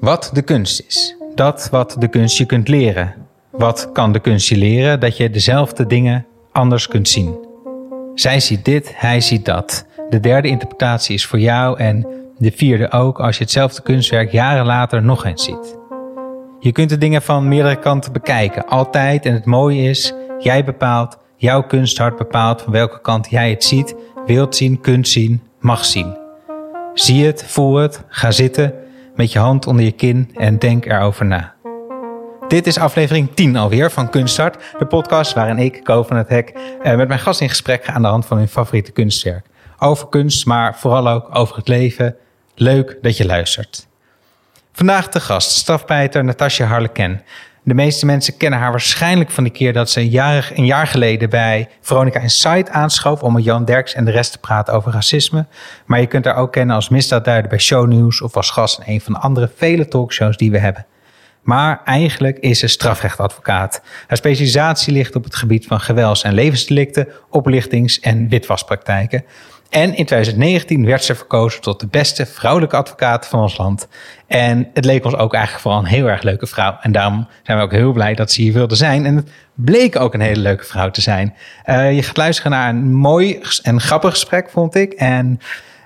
Wat de kunst is. Dat wat de kunst je kunt leren. Wat kan de kunst je leren? Dat je dezelfde dingen anders kunt zien. Zij ziet dit, hij ziet dat. De derde interpretatie is voor jou en de vierde ook als je hetzelfde kunstwerk jaren later nog eens ziet. Je kunt de dingen van meerdere kanten bekijken, altijd. En het mooie is, jij bepaalt, jouw kunsthart bepaalt van welke kant jij het ziet, wilt zien, kunt zien, mag zien. Zie het, voel het, ga zitten met je hand onder je kin en denk erover na. Dit is aflevering 10 alweer van Kunststart, de podcast waarin ik, Ko van het Hek, eh, met mijn gast in gesprek ga aan de hand van hun favoriete kunstwerk. Over kunst, maar vooral ook over het leven. Leuk dat je luistert. Vandaag de gast, strafpijter Natasja Harleken. De meeste mensen kennen haar waarschijnlijk van de keer dat ze een, jarig, een jaar geleden bij Veronica Insight aanschoof om met Jan Derks en de rest te praten over racisme. Maar je kunt haar ook kennen als misdaadduider bij Shownieuws of als gast in een van de andere vele talkshows die we hebben. Maar eigenlijk is ze strafrechtadvocaat. Haar specialisatie ligt op het gebied van gewelds- en levensdelicten, oplichtings- en witwaspraktijken. En in 2019 werd ze verkozen tot de beste vrouwelijke advocaat van ons land. En het leek ons ook eigenlijk vooral een heel erg leuke vrouw. En daarom zijn we ook heel blij dat ze hier wilde zijn. En het bleek ook een hele leuke vrouw te zijn. Uh, je gaat luisteren naar een mooi en grappig gesprek, vond ik. En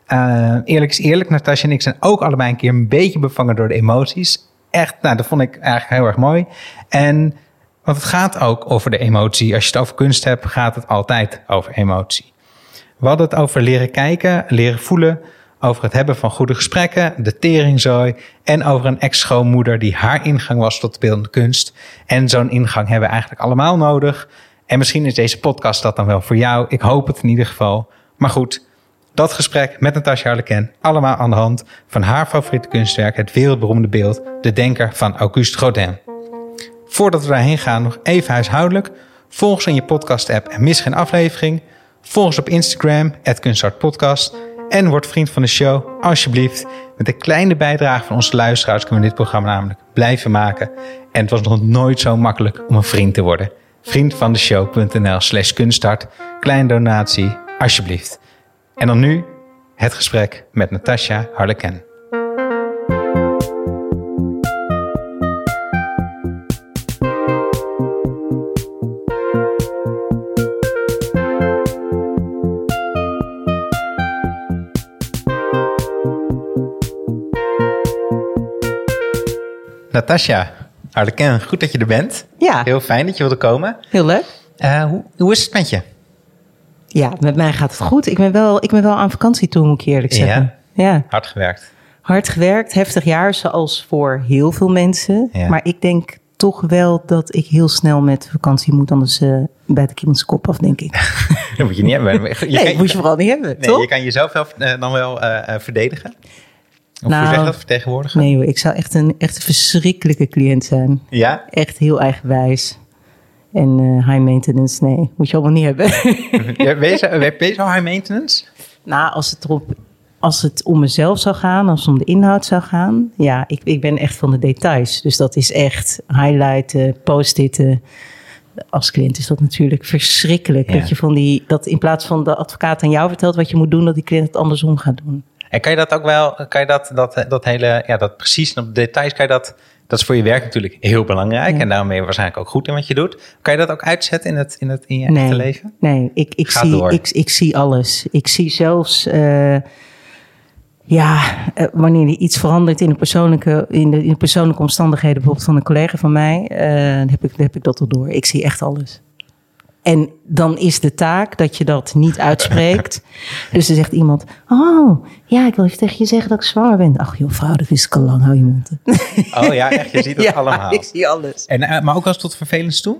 uh, eerlijk is eerlijk, Natasja en ik zijn ook allebei een keer een beetje bevangen door de emoties. Echt, nou, dat vond ik eigenlijk heel erg mooi. En want het gaat ook over de emotie. Als je het over kunst hebt, gaat het altijd over emotie. We hadden het over leren kijken, leren voelen, over het hebben van goede gesprekken, de teringzooi en over een ex-schoonmoeder die haar ingang was tot de beeldende kunst. En zo'n ingang hebben we eigenlijk allemaal nodig. En misschien is deze podcast dat dan wel voor jou. Ik hoop het in ieder geval. Maar goed, dat gesprek met Natasja Harleken, allemaal aan de hand van haar favoriete kunstwerk, het wereldberoemde beeld De Denker van Auguste Rodin. Voordat we daarheen gaan, nog even huishoudelijk. Volg ons in je podcast-app en mis geen aflevering. Volg ons op Instagram, Kunstartpodcast. En word vriend van de show, alsjeblieft. Met een kleine bijdrage van onze luisteraars kunnen we dit programma namelijk blijven maken. En het was nog nooit zo makkelijk om een vriend te worden. Vriendvandeshow.nl slash kunststart. Kleine donatie, alsjeblieft. En dan nu het gesprek met Natasja Harleken. Natasja Harleken, goed dat je er bent. Ja. Heel fijn dat je wilde komen. Heel leuk. Uh, hoe, hoe is het met je? Ja, met mij gaat het goed. Ik ben wel, ik ben wel aan vakantie toe, moet ik eerlijk zeggen. Ja? ja. Hard gewerkt. Hard gewerkt, heftig jaar, zoals voor heel veel mensen. Ja. Maar ik denk toch wel dat ik heel snel met vakantie moet, anders uh, bijt ik iemands kop af, denk ik. dat moet je niet hebben. Je nee, dat moet je vooral niet hebben, nee, toch? Je kan jezelf wel, uh, dan wel uh, verdedigen. Of nou, zeg dat, vertegenwoordigen? Nee ik zou echt een, echt een verschrikkelijke cliënt zijn. Ja? Echt heel eigenwijs. En uh, high maintenance, nee, moet je allemaal niet hebben. ja, ben, je, ben je zo high maintenance? Nou, als het, erop, als het om mezelf zou gaan, als het om de inhoud zou gaan. Ja, ik, ik ben echt van de details. Dus dat is echt highlighten, post-itten. Als cliënt is dat natuurlijk verschrikkelijk. Ja. Dat je van die, dat in plaats van de advocaat aan jou vertelt wat je moet doen, dat die cliënt het andersom gaat doen. En kan je dat ook wel, kan je dat, dat, dat hele, ja, dat precies op de details, kan je dat, dat is voor je werk natuurlijk heel belangrijk. Ja. En daarom ben je waarschijnlijk ook goed in wat je doet. Kan je dat ook uitzetten in, het, in, het, in je nee, echte leven? Nee, ik, ik, zie, door. ik, ik zie alles. Ik zie zelfs, uh, ja, uh, wanneer er iets verandert in de, persoonlijke, in, de, in de persoonlijke omstandigheden, bijvoorbeeld van een collega van mij, uh, dan, heb ik, dan heb ik dat al door. Ik zie echt alles. En dan is de taak dat je dat niet uitspreekt. dus dan zegt iemand: Oh, ja, ik wil even tegen je zeggen dat ik zwanger ben. Ach joh, vrouw, dat wist ik al lang. Hou je mond. Oh ja, echt? Je ziet het ja, allemaal. Ik zie alles. En, uh, maar ook als tot vervelend toe?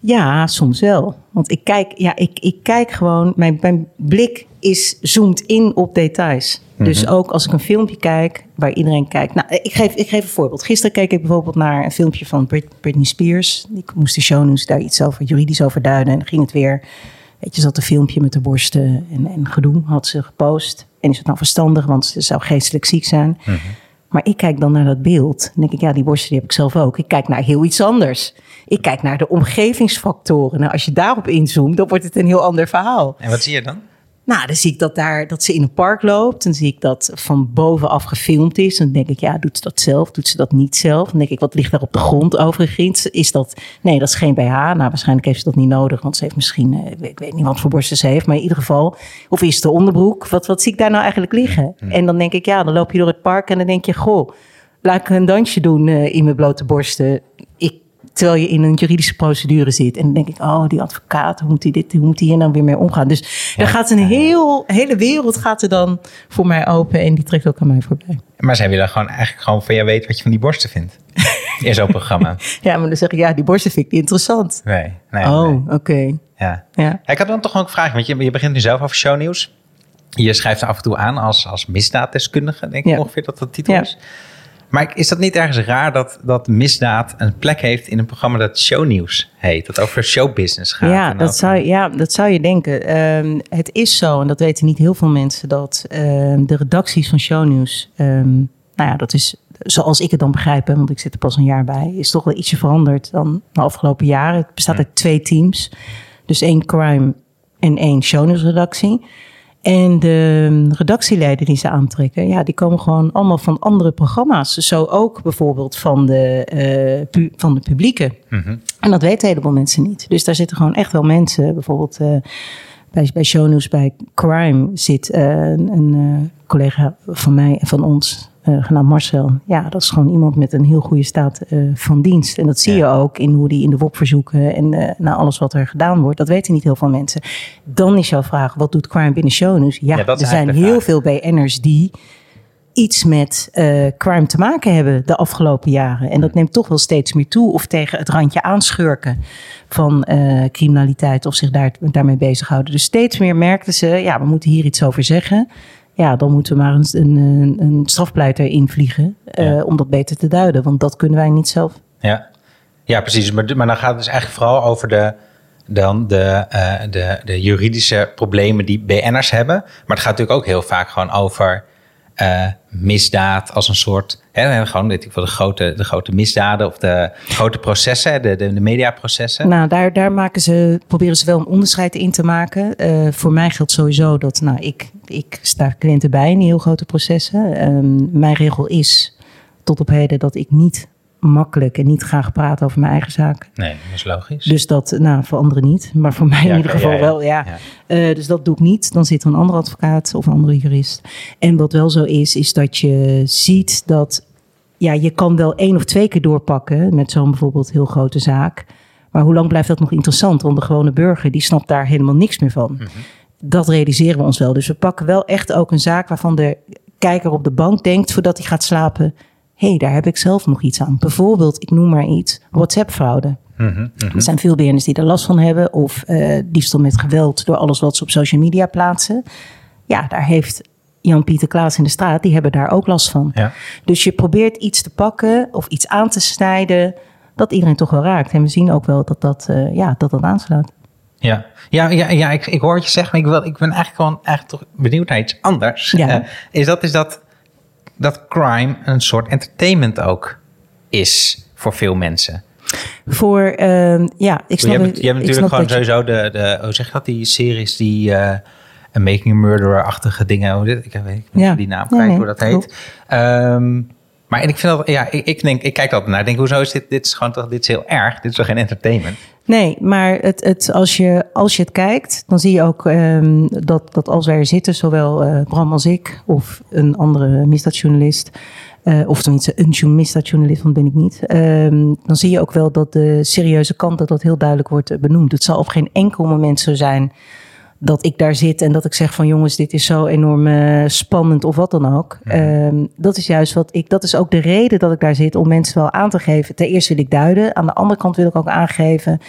Ja, soms wel. Want ik kijk, ja, ik, ik kijk gewoon, mijn, mijn blik is zoomt in op details. Mm -hmm. Dus ook als ik een filmpje kijk waar iedereen kijkt. Nou, ik geef, ik geef een voorbeeld. Gisteren keek ik bijvoorbeeld naar een filmpje van Brit, Britney Spears. Ik moest de shownews daar iets over juridisch over duiden. En dan ging het weer. Weet je, zat een filmpje met de borsten en, en gedoe had ze gepost. En is het nou verstandig, want ze zou geestelijk ziek zijn. Mhm. Mm -hmm. Maar ik kijk dan naar dat beeld. Dan denk ik, ja, die borsten die heb ik zelf ook. Ik kijk naar heel iets anders. Ik kijk naar de omgevingsfactoren. Nou, als je daarop inzoomt, dan wordt het een heel ander verhaal. En wat zie je dan? Nou, dan zie ik dat, daar, dat ze in een park loopt. Dan zie ik dat van bovenaf gefilmd is. Dan denk ik, ja, doet ze dat zelf? Doet ze dat niet zelf? Dan denk ik, wat ligt daar op de grond overigens? Is dat, nee, dat is geen BH. Nou, waarschijnlijk heeft ze dat niet nodig. Want ze heeft misschien, eh, ik weet niet wat voor borsten ze heeft. Maar in ieder geval, of is het de onderbroek? Wat, wat zie ik daar nou eigenlijk liggen? En dan denk ik, ja, dan loop je door het park en dan denk je, goh, laat ik een dansje doen uh, in mijn blote borsten. Terwijl je in een juridische procedure zit. En dan denk ik, oh, die advocaat, hoe moet hij, dit, hoe moet hij hier nou weer mee omgaan? Dus er gaat een heel, hele wereld gaat er dan voor mij open. En die trekt ook aan mij voorbij. Maar zij willen gewoon eigenlijk gewoon van jou weten wat je van die borsten vindt. In zo'n programma. ja, maar dan zeg ik, ja, die borsten vind ik niet interessant. Nee. nee oh, oké. Ja. Ja. Ik had dan toch ook een vraag, want je, je begint nu zelf over shownieuws. Je schrijft af en toe aan als, als misdaaddeskundige, denk ik ongeveer dat dat de titel is. Maar is dat niet ergens raar dat, dat misdaad een plek heeft in een programma dat shownieuws heet? Dat over showbusiness gaat? Ja, dat, zou, ja dat zou je denken. Ehm, het is zo, en dat weten niet heel veel mensen, dat ehm, de redacties van shownieuws, um, nou ja, dat is zoals ik het dan begrijp, want ik zit er pas een jaar bij, is toch wel ietsje veranderd dan de afgelopen jaren. Het bestaat uit twee teams. Dus één crime en één shownieuwsredactie. En de redactieleden die ze aantrekken, ja, die komen gewoon allemaal van andere programma's. Zo ook bijvoorbeeld van de, uh, van de publieke. Mhm. En dat weten een heleboel mensen niet. Dus daar zitten gewoon echt wel mensen, bijvoorbeeld uh, bij, bij Shownews, bij Crime zit uh, een collega van mij en van ons, uh, genaamd Marcel. Ja, dat is gewoon iemand met een heel goede staat uh, van dienst. En dat zie je ook in hoe die in de WOP-verzoeken en uh, naar alles wat er gedaan wordt. Dat weten niet heel veel mensen. Dan is jouw vraag, wat doet crime binnen shownews? Ja, ja er zijn heel veel BN'ers die iets met crime te maken hebben de afgelopen jaren. En dat neemt toch wel steeds meer toe. Of tegen het randje aanschurken van criminaliteit of zich daar, daarmee bezighouden. Dus steeds meer merkten ze, ja, we moeten hier iets over zeggen ja, dan moeten we maar een, een, een strafpleiter invliegen uh, om dat beter te duiden. Want dat kunnen wij niet zelf. Ja, ja precies. Maar, maar dan gaat het dus eigenlijk vooral over de, dan de, uh, de, de juridische problemen die BN'ers hebben. Maar het gaat natuurlijk ook heel vaak gewoon over uh, misdaad als een soort. Hè, gewoon weet ik de, grote, de grote misdaden of de grote processen, de, de, de mediaprocessen. Nou, daar, daar maken ze, proberen ze wel een onderscheid in te maken. Uh, voor mij geldt sowieso dat nou, ik, ik sta cliënten bij in die heel grote processen. Um, mijn regel is tot op heden dat ik niet makkelijk en niet graag praten over mijn eigen zaken. Nee, dat is logisch. Dus dat, nou, voor anderen niet, maar voor mij in ieder geval wel, ja. Uh, dus dat doe ik niet. Dan zit er een andere advocaat of een andere jurist. En wat wel zo is, is dat je ziet dat, ja, je kan wel één of twee keer doorpakken met zo'n bijvoorbeeld heel grote zaak. Maar hoe lang blijft dat nog interessant? Want de gewone burger, die snapt daar helemaal niks meer van. Mhm. Dat realiseren we ons wel. Dus we pakken wel echt ook een zaak waarvan de kijker op de bank denkt voordat hij gaat slapen hey, daar heb ik zelf nog iets aan. Bijvoorbeeld, ik noem maar iets, WhatsApp-fraude. Mm -hmm, Er zijn veel BN'ers die er last van hebben. Of uh, diefstal met geweld door alles wat ze op social media plaatsen. Ja, daar heeft Jan-Pieter Klaas in de straat, die hebben daar ook last van. Ja. Dus je probeert iets te pakken of iets aan te snijden dat iedereen toch wel raakt. En we zien ook wel dat dat, uh, ja, dat, dat aansluit. Ja, ja, ja, ja ik, ik hoor het je zeggen, maar ik, wil, ik ben eigenlijk gewoon eigenlijk toch benieuwd naar iets anders. Ja. Uh, is, dat, is dat dat crime een soort entertainment ook is voor veel mensen. Voor, uh, ja, ik snap Je hebt, je hebt natuurlijk gewoon sowieso de, de, hoe zeg je dat, die series die... Een Making a Murderer-achtige dingen. Hoe dit, ik weet niet ja. die naam kwijt, hoe dat heet. Um, maar ik vind dat, ja, ik, ik, denk, ik kijk altijd naar. Ik denk, hoezo is dit, dit is gewoon toch, dit is heel erg. Dit is toch geen entertainment? Nee, maar het, het, als, je, als je het kijkt, dan zie je ook um, dat, dat als wij er zitten, zowel uh, Bram als ik of een andere misdaadjournalist, uh, of tenminste een misdaadjournalist, want ben ik niet, um, dan zie je ook wel dat de serieuze kant, dat dat heel duidelijk wordt benoemd. Het zal op geen enkel moment zo zijn dat ik daar zit en dat ik zeg van jongens, dit is zo enorm uh, spannend of wat dan ook. Um, dat is juist wat ik, dat is ook de reden dat ik daar zit om mensen wel aan te geven. Ten eerste wil ik duiden, aan de andere kant wil ik ook aangeven.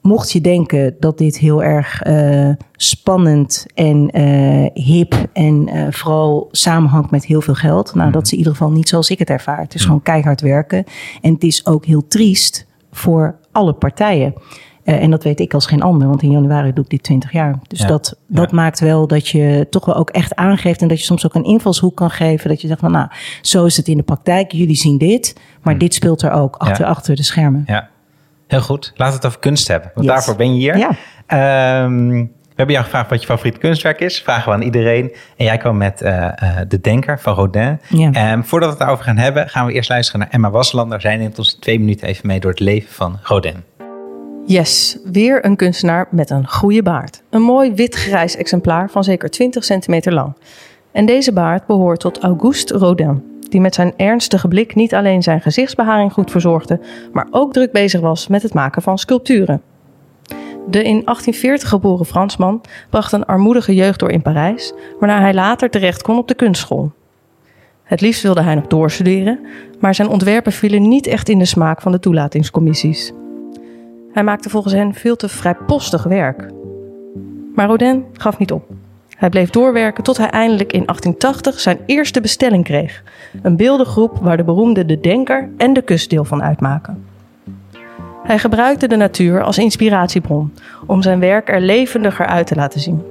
Mocht je denken dat dit heel erg uh, spannend en uh, hip en vooral samenhangt met heel veel geld, nou, dat is in ieder geval niet zoals ik het ervaar. Het is gewoon keihard werken en het is ook heel triest voor alle partijen. Uh, en dat weet ik als geen ander, want in januari doe ik dit 20 jaar. Dus dat, dat maakt wel dat je toch wel ook echt aangeeft en dat je soms ook een invalshoek kan geven. Dat je zegt van nou, zo is het in de praktijk, jullie zien dit, maar hm. dit speelt er ook achter, achter de schermen. Ja, heel goed. Laten we het over kunst hebben, want daarvoor ben je hier. Ja. Um, We hebben jou gevraagd wat je favoriete kunstwerk is. Vragen we aan iedereen. En jij kwam met uh, uh, De Denker van Rodin. Ja. Um, voordat we het daarover gaan hebben, gaan we eerst luisteren naar Emma Waslander. Zij neemt ons in twee minuten even mee door het leven van Rodin. Yes, weer een kunstenaar met een goede baard. Een mooi wit-grijs exemplaar van zeker 20 centimeter lang. En deze baard behoort tot Auguste Rodin, die met zijn ernstige blik niet alleen zijn gezichtsbeharing goed verzorgde, maar ook druk bezig was met het maken van sculpturen. De in 1840 geboren Fransman bracht een armoedige jeugd door in Parijs, waarna hij later terecht kon op de kunstschool. Het liefst wilde hij nog doorstuderen, maar zijn ontwerpen vielen niet echt in de smaak van de toelatingscommissies. Hij maakte volgens hen veel te vrijpostig werk. Maar Rodin gaf niet op. Hij bleef doorwerken tot hij eindelijk in 1880 zijn eerste bestelling kreeg. Een beeldengroep waar de beroemde De Denker en de Kust deel van uitmaken. Hij gebruikte de natuur als inspiratiebron om zijn werk er levendiger uit te laten zien.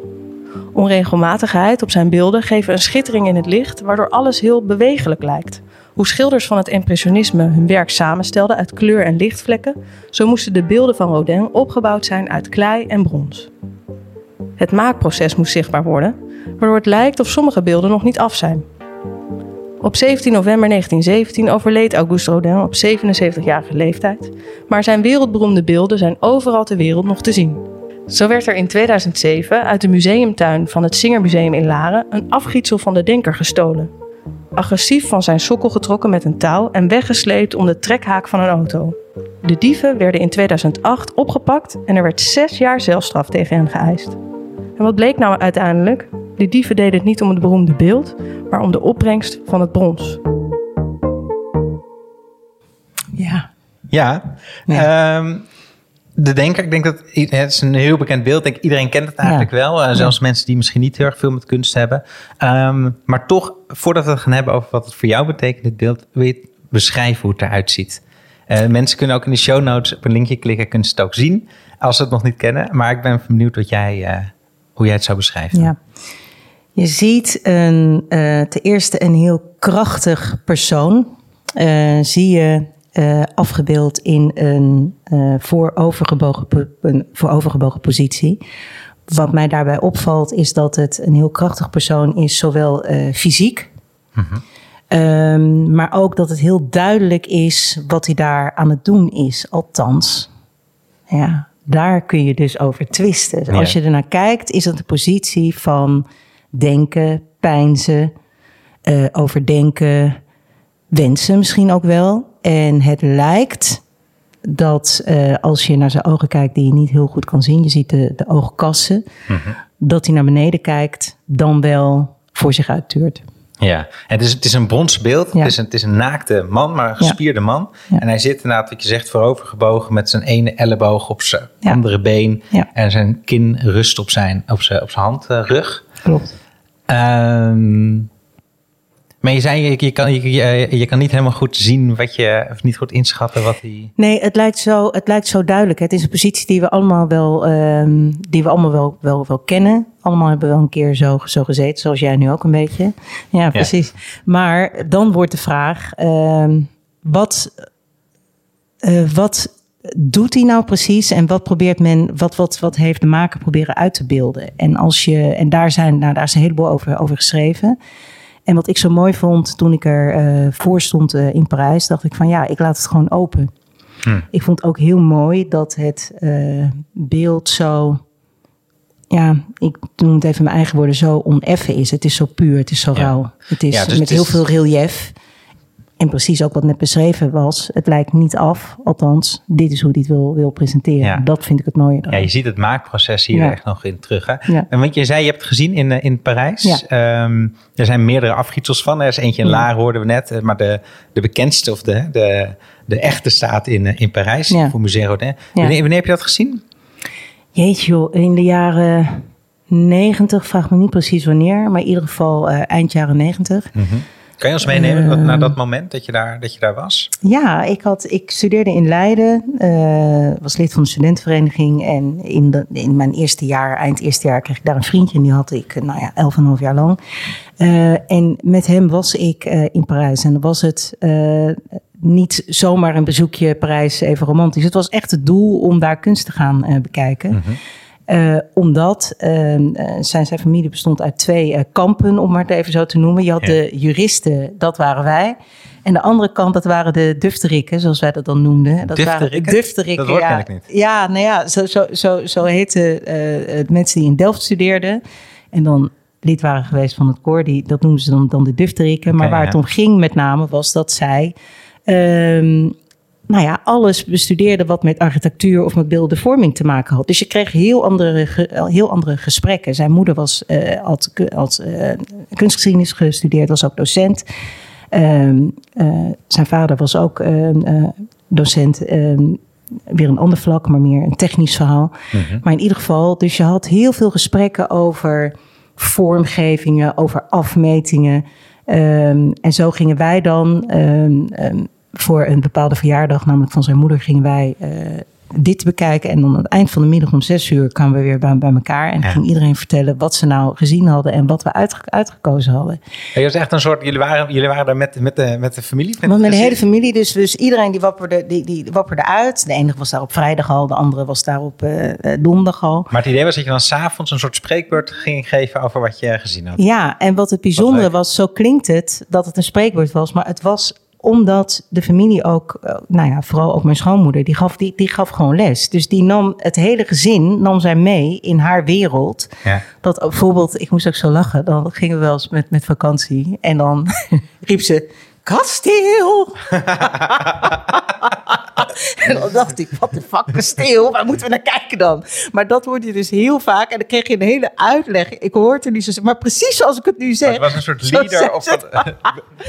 Onregelmatigheid op zijn beelden geven een schittering in het licht, waardoor alles heel bewegelijk lijkt. Hoe schilders van het impressionisme hun werk samenstelden uit kleur- en lichtvlekken, zo moesten de beelden van Rodin opgebouwd zijn uit klei en brons. Het maakproces moest zichtbaar worden, waardoor het lijkt of sommige beelden nog niet af zijn. Op 17 november 1917 overleed Auguste Rodin op 77-jarige leeftijd, maar zijn wereldberoemde beelden zijn overal ter wereld nog te zien. Zo werd er in 2007 uit de museumtuin van het Singermuseum in Laren een afgietsel van de denker gestolen. Agressief van zijn sokkel getrokken met een touw en weggesleept om de trekhaak van een auto. De dieven werden in 2008 opgepakt en er werd zes jaar zelfstraf tegen hen geëist. En wat bleek nou uiteindelijk? De dieven deden het niet om het beroemde beeld, maar om de opbrengst van het brons. Ja. Ja. ja. Um, de Denker, ik denk dat het is een heel bekend beeld. Denk, iedereen kent het eigenlijk ja. wel. Uh, zelfs ja. mensen die misschien niet heel erg veel met kunst hebben. Um, maar toch, voordat we het gaan hebben over wat het voor jou betekent, dit beeld, wil je beschrijven hoe het eruit ziet. Uh, mensen kunnen ook in de show notes op een linkje klikken, kunnen ze het ook zien als ze het nog niet kennen. Maar ik ben benieuwd wat jij, uh, hoe jij het zou beschrijven. Ja. Je ziet een, ten eerste een heel krachtig persoon. zie je uh, afgebeeld in een uh, voorovergebogen, een voorovergebogen positie. Wat mij daarbij opvalt is dat het een heel krachtig persoon is, zowel uh, fysiek, mm-hmm. um, maar ook dat het heel duidelijk is wat hij daar aan het doen is. Althans, ja, daar kun je dus over twisten. Dus als je ernaar kijkt, is het een positie van denken, pijnzen, overdenken, wensen misschien ook wel. En het lijkt dat uh, als je naar zijn ogen kijkt, die je niet heel goed kan zien, je ziet de, de oogkassen, mm-hmm. dat hij naar beneden kijkt, dan wel voor zich uittuurt. Ja, het is, het is een brons beeld. Ja. Het, is een, het is een naakte man, maar een gespierde ja. man. Ja. En hij zit inderdaad, wat je zegt, voorovergebogen met zijn ene elleboog op zijn andere been. En zijn kin rust op zijn, op zijn, op zijn handrug. Klopt. Um, maar je zei, je, je, kan, je, je, kan niet helemaal goed zien wat je, of niet goed inschatten wat hij. Nee, het lijkt zo, het lijkt zo duidelijk. Het is een positie die we allemaal wel, um, die we allemaal wel, wel, wel kennen. Allemaal hebben we wel een keer zo, zo gezeten, zoals jij nu ook een beetje. Ja, precies. Ja. Maar dan wordt de vraag: um, wat, uh, wat doet hij nou precies en wat probeert men, wat, wat, wat heeft de maker proberen uit te beelden? En, als je, en daar, zijn, nou, daar is een heleboel over, over geschreven. En wat ik zo mooi vond toen ik er uh, voor stond uh, in Parijs, dacht ik van ja, ik laat het gewoon open. Hm. Ik vond ook heel mooi dat het uh, beeld zo, ja, ik noem het even mijn eigen woorden, zo oneffen is. Het is zo puur, het is zo ja. rauw. Het is ja, dus met heel is... veel relief. En precies ook wat net beschreven was. Het lijkt niet af, althans, dit is hoe hij het wil, wil presenteren. Ja. Dat vind ik het mooie. Ja, je ziet het maakproces hier ja. echt nog in terug. Hè? Ja. En want je zei, je hebt het gezien in, in Parijs. Um, er zijn meerdere afgietsels van. Er is eentje in Laar, hoorden we net. Maar de, de bekendste of de, de, de echte staat in, in Parijs. Voor Museo Rodin. Wanneer, wanneer heb je dat gezien? Jeetje joh, in de jaren 90, vraag me niet precies wanneer. Maar in ieder geval uh, eind jaren 90. Mm-hmm. Kan je ons meenemen uh, naar dat moment dat je daar, dat je daar was? Ja, ik, had, ik studeerde in Leiden, uh, was lid van de studentenvereniging. En in, de, in mijn eerste jaar, eind eerste jaar, kreeg ik daar een vriendje. En die had ik, nou ja, elf en een half jaar lang. Uh, en met hem was ik in Parijs. En dan was het niet zomaar een bezoekje Parijs even romantisch. Het was echt het doel om daar kunst te gaan bekijken. Mm-hmm. Uh, omdat uh, zijn, zijn familie bestond uit twee uh, kampen, om maar het even zo te noemen. Je had ja. de juristen, dat waren wij. En de andere kant, dat waren de dufterikken, zoals wij dat dan noemden. Dat waren dufterikken. Dat ja. ik niet. Ja, nou ja, zo, zo, zo, zo heten uh, mensen die in Delft studeerden. En dan lid waren geweest van het koor, die, dat noemden ze dan, dan de dufterikken. Okay, maar waar ja. het om ging met name, was dat zij... Um, nou ja, alles bestudeerde wat met architectuur of met beeldende vorming te maken had. Dus je kreeg heel andere, heel andere gesprekken. Zijn moeder was, uh, had, had uh, kunstgeschiedenis gestudeerd, was ook docent. Uh, zijn vader was ook docent. weer een ander vlak, maar meer een technisch verhaal. -hmm. Maar in ieder geval, dus je had heel veel gesprekken over vormgevingen, over afmetingen. Um, en zo gingen wij dan um, um, voor een bepaalde verjaardag, namelijk van zijn moeder, gingen wij uh, dit bekijken. En dan aan het eind van de middag om zes uur kwamen we weer bij, bij elkaar. En ja. ging iedereen vertellen wat ze nou gezien hadden en wat we uitge uitgekozen hadden. Ja, je was echt een soort, jullie waren, jullie waren daar met, met, de, met de familie? Met, met de hele familie, dus, dus iedereen die wapperde, die, die wapperde uit. De ene was daar op vrijdag al, de andere was daar op uh, donderdag al. Maar het idee was dat je dan s'avonds een soort spreekbeurt ging geven over wat je gezien had. Ja, en wat het bijzondere wat was, zo klinkt het dat het een spreekbeurt was, maar het was omdat de familie ook, nou ja, vooral ook mijn schoonmoeder, die gaf, die, die gaf gewoon les. Dus die nam het hele gezin, nam zij mee in haar wereld. Ja. Dat bijvoorbeeld, ik moest ook zo lachen, dan gingen we wel eens met, met vakantie en dan riep ze, kasteel! en dan dacht ik, wat de fuck, kasteel? Waar moeten we naar kijken dan? Maar dat hoorde je dus heel vaak. En dan kreeg je een hele uitleg. Ik hoorde niet zo, maar precies zoals ik het nu zeg. Maar het was een soort leader of wat,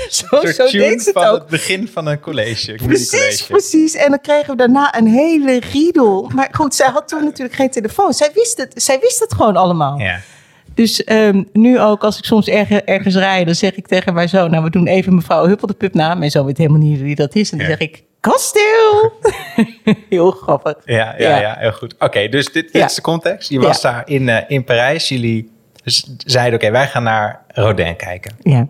zo, een soort zo tune deed ze het van ook. het begin van een college. Precies, college. precies. En dan kregen we daarna een hele riedel. Maar goed, zij had toen natuurlijk geen telefoon. Zij wist het, zij wist het gewoon allemaal. Ja. Dus um, nu ook, als ik soms ergens, ergens rijd, dan zeg ik tegen mijn zoon... nou, we doen even mevrouw Huppel de Pup na. Mijn zoon weet helemaal niet wie dat is. En dan Ja. zeg ik, kasteel! Heel grappig. Ja, ja, Ja. ja. heel goed. Oké, dus dit, dit Ja. is de context. Je was daar in, eh, in Parijs. Jullie zeiden, oké, wij gaan naar Rodin kijken. Ja.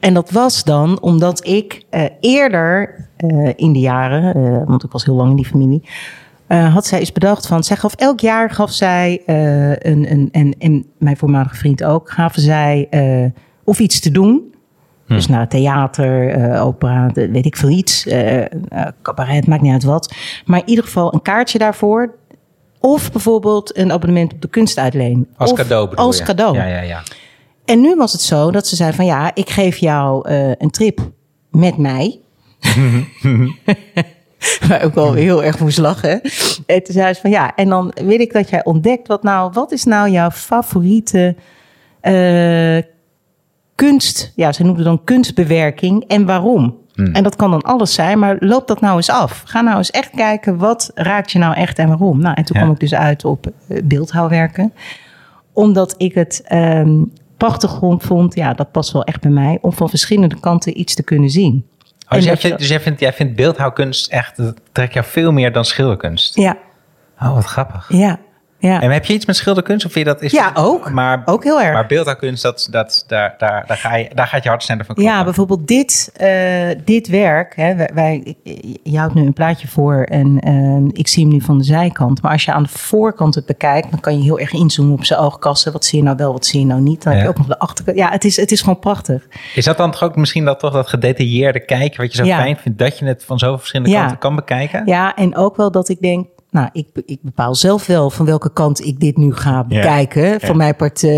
En dat was dan omdat ik eh, eerder eh, in de jaren, want ik was heel lang in die familie, had zij eens bedacht van, zij gaf elk jaar gaf zij een, een en, en mijn voormalige vriend ook, gaven zij of iets te doen. Dus naar het theater, eh, opera, weet ik veel iets, eh, cabaret, maakt niet uit wat. Maar in ieder geval een kaartje daarvoor. Of bijvoorbeeld een abonnement op de kunstuitleen. Als Of cadeau bedoel Als je? cadeau. Ja, ja, ja. En nu was het zo dat ze zei van ja, ik geef jou een trip met mij. Waar ook wel heel erg moest lachen. En toen zei ze van ja, en dan wil ik dat jij ontdekt wat nou, wat is nou jouw favoriete kunst, ja, ze noemde dan kunstbewerking en waarom? En dat kan dan alles zijn, maar loop dat nou eens af. Ga nou eens echt kijken, wat raakt je nou echt en waarom? Nou, en toen Ja. kwam ik dus uit op eh, beeldhouwwerken omdat ik het ehm prachtig grond vond, ja, dat past wel echt bij mij, om van verschillende kanten iets te kunnen zien. Oh, dus, En jij vindt, dus jij vindt, jij vindt beeldhouwkunst echt, dat trekt jou veel meer dan schilderkunst. Ja, Oh, wat grappig. ja, ja. En heb je iets met schilderkunst? Of vind je dat is, Ja, ook. Maar, Ook heel erg. Maar beeldhouwkunst, dat, dat, daar, daar, daar, ga je, daar gaat je hart sneller van kloppen. Ja, bijvoorbeeld dit, eh, dit werk. Hè, wij, wij- je houdt nu een plaatje voor en eh, ik zie hem nu van de zijkant. Maar als je aan de voorkant het bekijkt, dan kan je heel erg inzoomen op zijn oogkassen. Wat zie je nou wel, wat zie je nou niet? Dan heb je ook nog de achterkant. Ja, het is, het is gewoon prachtig. Is dat dan toch ook misschien dat, toch dat gedetailleerde kijken, wat je zo Ja. fijn vindt, dat je het van zoveel verschillende kanten kan bekijken? Ja, en ook wel dat ik denk, nou, ik, ik bepaal zelf wel van welke kant ik dit nu ga bekijken. Van mijn part eh,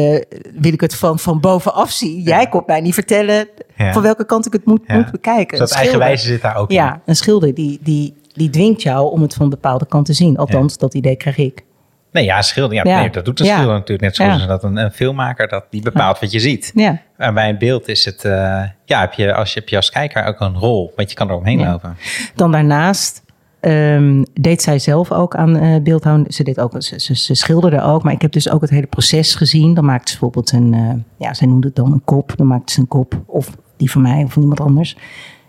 wil ik het van, van bovenaf zien. Jij komt mij niet vertellen van welke kant ik het moet, moet bekijken. Dus dat eigenwijze zit daar ook in. Ja, een schilder die, die, die dwingt jou om het van een bepaalde kant te zien. Althans, dat idee krijg ik. Nee, ja, schilder, ja, Ja. Nee, dat doet een Ja. schilder natuurlijk net zoals Ja. dat een, een filmmaker dat die bepaalt wat je ziet. Ja, En bij een beeld is het, eh, ja, heb je als je, heb je als kijker ook een rol, want je kan er omheen lopen. dan daarnaast ehm, deed zij zelf ook aan eh beeldhouden. Ze, deed ook, ze, ze, ze schilderde ook, maar ik heb dus ook het hele proces gezien. Dan maakte ze bijvoorbeeld een, eh, ja, zij noemde het dan een kop. Dan maakte ze een kop, of die van mij of van iemand anders.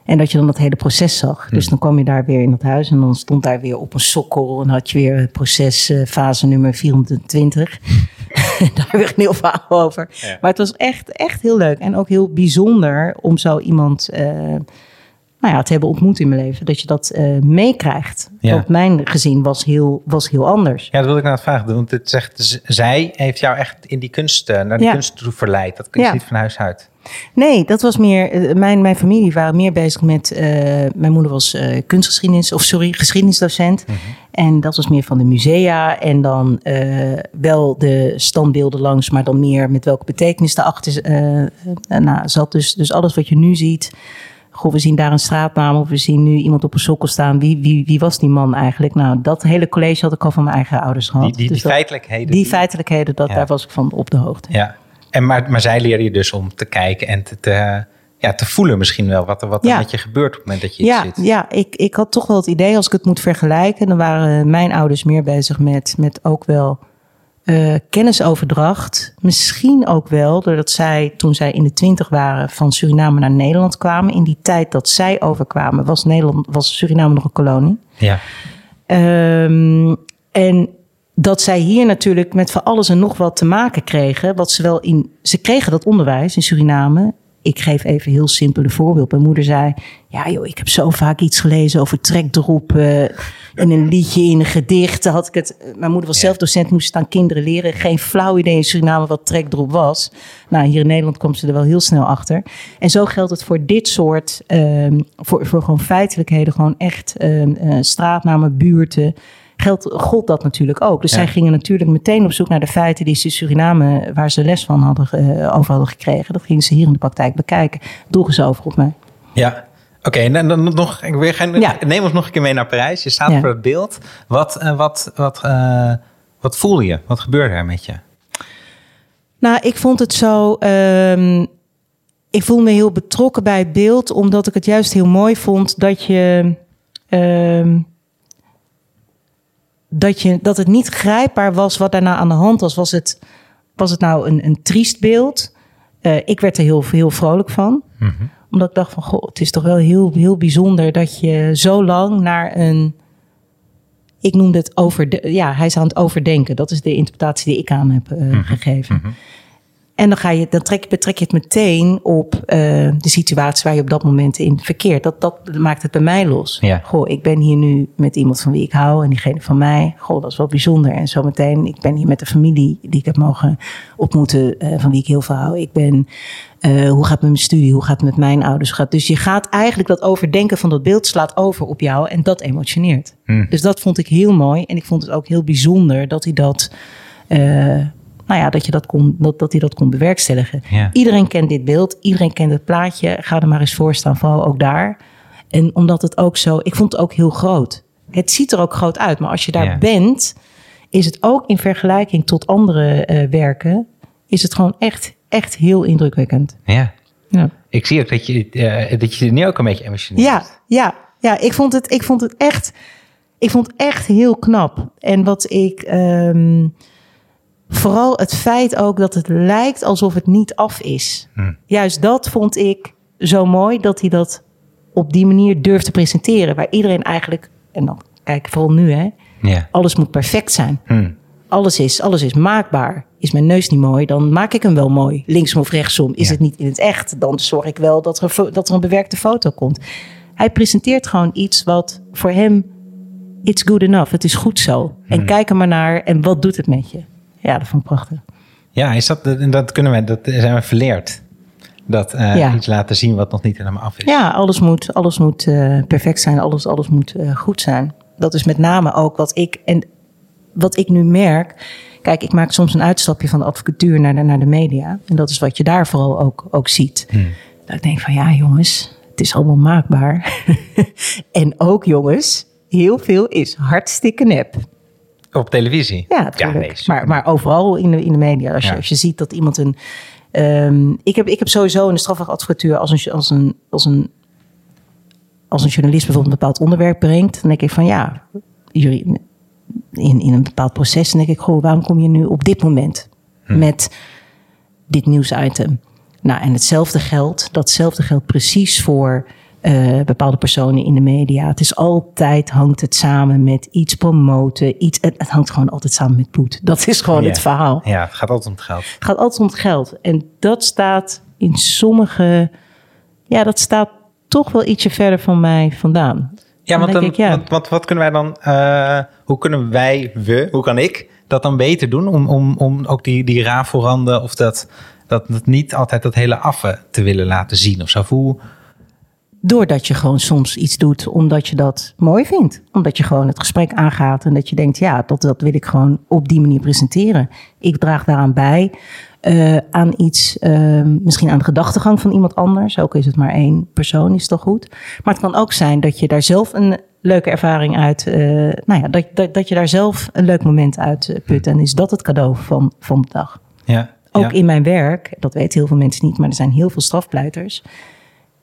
En dat je dan dat hele proces zag. Dus dan kwam je daar weer in dat huis en dan stond daar weer op een sokkel. En had je weer proces eh, fase nummer 24. daar een heel verhaal over. Ja. Maar het was echt, echt heel leuk en ook heel bijzonder om zo iemand nou ja, te hebben ontmoet in mijn leven, dat je dat uh, meekrijgt. Ja. Want mijn gezin was heel, was heel anders. Ja, dat wil ik nou het vragen. Want het zegt, zij heeft jou echt in die kunst, eh, naar die Ja. kunst toe verleid. Dat kun je Ja. niet van huis uit. Nee, dat was meer. eh, mijn, mijn familie waren meer bezig met. eh, mijn moeder was eh, kunstgeschiedenis, of sorry, geschiedenisdocent. En dat was meer van de musea. En dan eh, wel de standbeelden langs, maar dan meer met welke betekenis daarachter eh, eh, nou, zat. Dus, dus alles wat je nu ziet. Goh, we zien daar een straatnaam of we zien nu iemand op een sokkel staan. Wie, wie, wie was die man eigenlijk? Nou, dat hele college had ik al van mijn eigen ouders gehad. Die, die, die Dus dat- feitelijkheden. die feitelijkheden, dat, Ja. daar was ik van op de hoogte. Ja. En maar, maar zij leren je dus om te kijken en te, te, ja, te voelen misschien wel wat er, wat er Ja. met je gebeurt op het moment dat je iets Ja, ziet. ja ik, ik had toch wel het idee, als ik het moet vergelijken, dan waren mijn ouders meer bezig met, met ook wel eh, kennisoverdracht. Misschien ook wel doordat zij, toen zij in de twintig waren, van Suriname naar Nederland kwamen. In die tijd dat zij overkwamen, was, Nederland, was Suriname nog een kolonie. Ja. Ehm, en dat zij hier natuurlijk met van alles en nog wat te maken kregen. Wat ze wel in. Ze kregen dat onderwijs in Suriname. Ik geef even heel simpel een voorbeeld. Mijn moeder zei: Ja, joh, ik heb zo vaak iets gelezen over trekdroepen. In een liedje, in een gedicht. Had ik het, mijn moeder was zelf docent, moest het aan kinderen leren. Geen flauw idee in Suriname wat trekdrop was. Nou, hier in Nederland kwam ze er wel heel snel achter. En zo geldt het voor dit soort, ehm, voor, voor gewoon feitelijkheden, gewoon echt ehm, eh, straatnamen, buurten. Geldt, gold dat natuurlijk ook. Dus Ja. zij gingen natuurlijk meteen op zoek naar de feiten die ze in Suriname, waar ze les van hadden, eh, over hadden gekregen. Dat gingen ze hier in de praktijk bekijken. Droegen ze over op mij. Ja. Oké, en dan, nog, ik wil gaan, Ja. neem ons nog een keer mee naar Parijs. Je staat Ja. voor het beeld. Wat, eh, wat, wat, eh, wat voel je? Wat gebeurde er met je? Nou, ik vond het zo. ehm, ik voelde me heel betrokken bij het beeld, omdat ik het juist heel mooi vond dat je. ehm, dat, je, dat het niet grijpbaar was wat daarna aan de hand was. Was het, was het nou een, een triest beeld? Eh, ik werd er heel, heel vrolijk van. Omdat ik dacht van, goh, het is toch wel heel, heel bijzonder dat je zo lang naar een... Ik noemde het over, ja, hij is aan het overdenken. Dat is de interpretatie die ik aan heb eh, gegeven. En dan, ga je, dan trek, betrek je het meteen op eh, de situatie waar je op dat moment in verkeert. Dat, dat maakt het bij mij los. Ja. Goh, ik ben hier nu met iemand van wie ik hou en diegene van mij. Goh, dat is wel bijzonder. En zometeen, ik ben hier met de familie die ik heb mogen ontmoeten, eh, van wie ik heel veel hou. Ik ben, eh, hoe gaat het met mijn studie? Hoe gaat het met mijn ouders? Gaat, dus je gaat eigenlijk dat overdenken van dat beeld slaat over op jou en dat emotioneert. Hmm. Dus dat vond ik heel mooi. En ik vond het ook heel bijzonder dat hij dat. Nou ja, dat, je dat, kon, dat, dat hij dat kon bewerkstelligen. Ja. Iedereen kent dit beeld, iedereen kent het plaatje. Ga er maar eens voor staan, vooral ook daar. En omdat het ook zo, ik vond het ook heel groot. Het ziet er ook groot uit, maar als je daar Ja. bent, is het ook in vergelijking tot andere eh, werken, is het gewoon echt, echt heel indrukwekkend. Ja. Ja. Ik zie ook dat je, eh, dat je nu ook een beetje emotioneel Ja, ja, ja ik, vond het, ik vond het echt. Ik vond het echt heel knap. En wat ik. ehm, vooral het feit ook dat het lijkt alsof het niet af is. Hm. Juist dat vond ik zo mooi dat hij dat op die manier durft te presenteren. Waar iedereen eigenlijk. En dan kijk vooral nu, hè. Ja. Alles moet perfect zijn. Hm. Alles is, alles is maakbaar. Is mijn neus niet mooi, dan maak ik hem wel mooi. Linksom of rechtsom. Is Ja. het niet in het echt, dan zorg ik wel dat er, dat er een bewerkte foto komt. Hij presenteert gewoon iets wat voor hem, it's good enough. Het is goed zo. En Hmm. kijk er maar naar en wat doet het met je? Ja, dat vond ik prachtig. Ja, is dat, dat, kunnen we, dat zijn we verleerd. Dat eh, Ja. iets laten zien wat nog niet helemaal af is. Ja, alles moet, alles moet eh, perfect zijn. Alles, alles moet eh, goed zijn. Dat is met name ook wat ik, en wat ik nu merk. Kijk, ik maak soms een uitstapje van de advocatuur naar de, naar de media. En dat is wat je daar vooral ook, ook ziet. Dat ik denk van ja, jongens, het is allemaal maakbaar. en ook jongens, heel veel is hartstikke nep. Op televisie? Ja, nee, super. maar, maar overal in de, in de media. Als je, Ja. als je ziet dat iemand een. ehm, ik, heb, ik heb sowieso in de strafrechtadvocatuur als een, als een, als een, als een journalist bijvoorbeeld een bepaald onderwerp brengt, dan denk ik van ja, jullie, in, in een bepaald proces, dan denk ik, goh, waarom kom je nu op dit moment met dit nieuwsitem? Nou, en hetzelfde geldt, datzelfde geldt precies voor eh, bepaalde personen in de media. Het is altijd, hangt het samen met iets promoten, iets, het, het hangt gewoon altijd samen met bloed. Dat is gewoon het verhaal. Ja, het gaat altijd om het geld. Het gaat altijd om het geld. En dat staat in sommige. Ja, dat staat toch wel ietsje verder van mij vandaan. Ja, want, dan, ik, ja. want wat, wat kunnen wij dan, eh, hoe kunnen wij, we, hoe kan ik dat dan beter doen om, om, om ook die, die rafelranden of dat, dat, dat niet altijd dat hele affe te willen laten zien of zo? Hoe, Doordat je gewoon soms iets doet omdat je dat mooi vindt. Omdat je gewoon het gesprek aangaat en dat je denkt, ja, dat, dat wil ik gewoon op die manier presenteren. Ik draag daaraan bij. eh, aan iets, eh, misschien aan de gedachtegang van iemand anders. Ook is het maar één persoon, is toch goed. Maar het kan ook zijn dat je daar zelf een leuke ervaring uit, eh, nou ja, dat, dat, dat je daar zelf een leuk moment uit eh, put. En is dat het cadeau van, van de dag. ja, Ook ja. in mijn werk, dat weten heel veel mensen niet, maar er zijn heel veel strafpleiters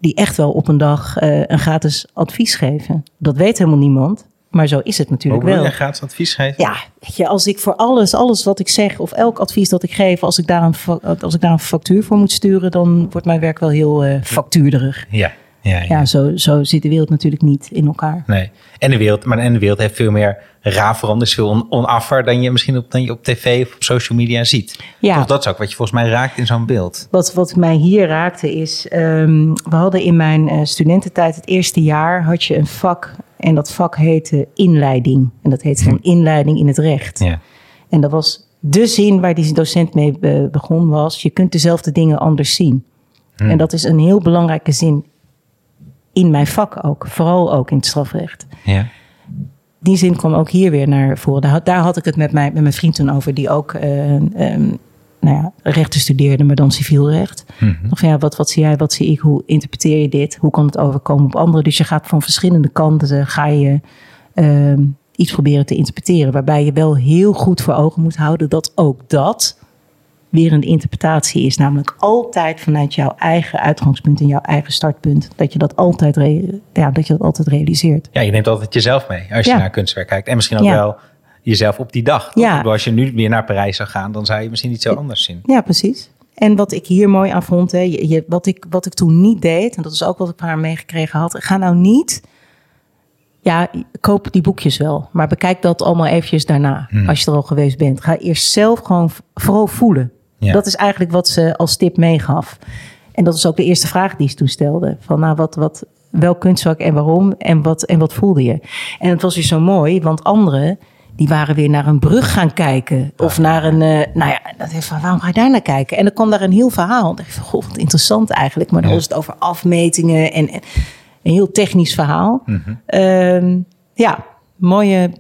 die echt wel op een dag eh, een gratis advies geven. Dat weet helemaal niemand, maar zo is het Hoe natuurlijk wil wel. je gratis advies geven? Ja, weet je, als ik voor alles, alles wat ik zeg of elk advies dat ik geef, als ik daar een, als ik daar een factuur voor moet sturen, dan wordt mijn werk wel heel eh factuurderig. Ja, ja, ja. Ja, zo, zo zit de wereld natuurlijk niet in elkaar. Nee. En de wereld, maar en de wereld heeft veel meer rafelranden, is veel on, onaffer dan je misschien op, dan je op tv of op social media ziet. Ja. Toch, dat is ook wat je volgens mij raakt in zo'n beeld. Wat, wat mij hier raakte is, ehm, we hadden in mijn eh, studententijd het eerste jaar had je een vak en dat vak heette inleiding. En dat heette dan inleiding in het recht. Ja. En dat was de zin waar die docent mee be- begon was, je kunt dezelfde dingen anders zien. En dat is een heel belangrijke zin in mijn vak ook, vooral ook in het strafrecht. Ja. Die zin kwam ook hier weer naar voren. Daar, had- daar had ik het met, mijn met mijn vriend toen over, die ook eh, ehm, nou ja, rechten studeerde, maar dan civiel recht. Of ja, wat, wat zie jij, wat zie ik, hoe interpreteer je dit? Hoe kan het overkomen op anderen? Dus je gaat van verschillende kanten, ga je ehm, iets proberen te interpreteren. Waarbij je wel heel goed voor ogen moet houden dat ook dat weer een interpretatie is. Namelijk altijd vanuit jouw eigen uitgangspunt en jouw eigen startpunt. Dat je dat altijd, ja, dat je dat altijd realiseert. ja, je neemt altijd jezelf mee als je Ja. naar kunstwerk kijkt. En misschien ook Ja. wel jezelf op die dag. Ja. Als je nu weer naar Parijs zou gaan, dan zou je misschien iets zo anders zien. Ja, precies. En wat ik hier mooi aan vond, hè, je, je- wat, ik, wat ik toen niet deed, en dat is ook wat ik van haar meegekregen had, ga nou niet, ja, koop die boekjes wel, maar bekijk dat allemaal eventjes daarna, Hmm. als je er al geweest bent. Ga eerst zelf gewoon vooral voelen. Ja. Dat is eigenlijk wat ze als tip meegaf. En dat is ook de eerste vraag die ze toen stelde. Van nou, wat, wat, welk kunstvak en waarom en wat, en wat voelde je? En het was weer zo mooi, want anderen die waren weer naar een brug gaan kijken. Of naar een, eh, nou ja, dat heeft van, waarom ga je daar naar kijken? En dan kwam daar een heel verhaal. Ik dacht goh, wat interessant eigenlijk. Maar dan Ja. was het over afmetingen en, en een heel technisch verhaal. Mhm. Ehm, ja, mooie,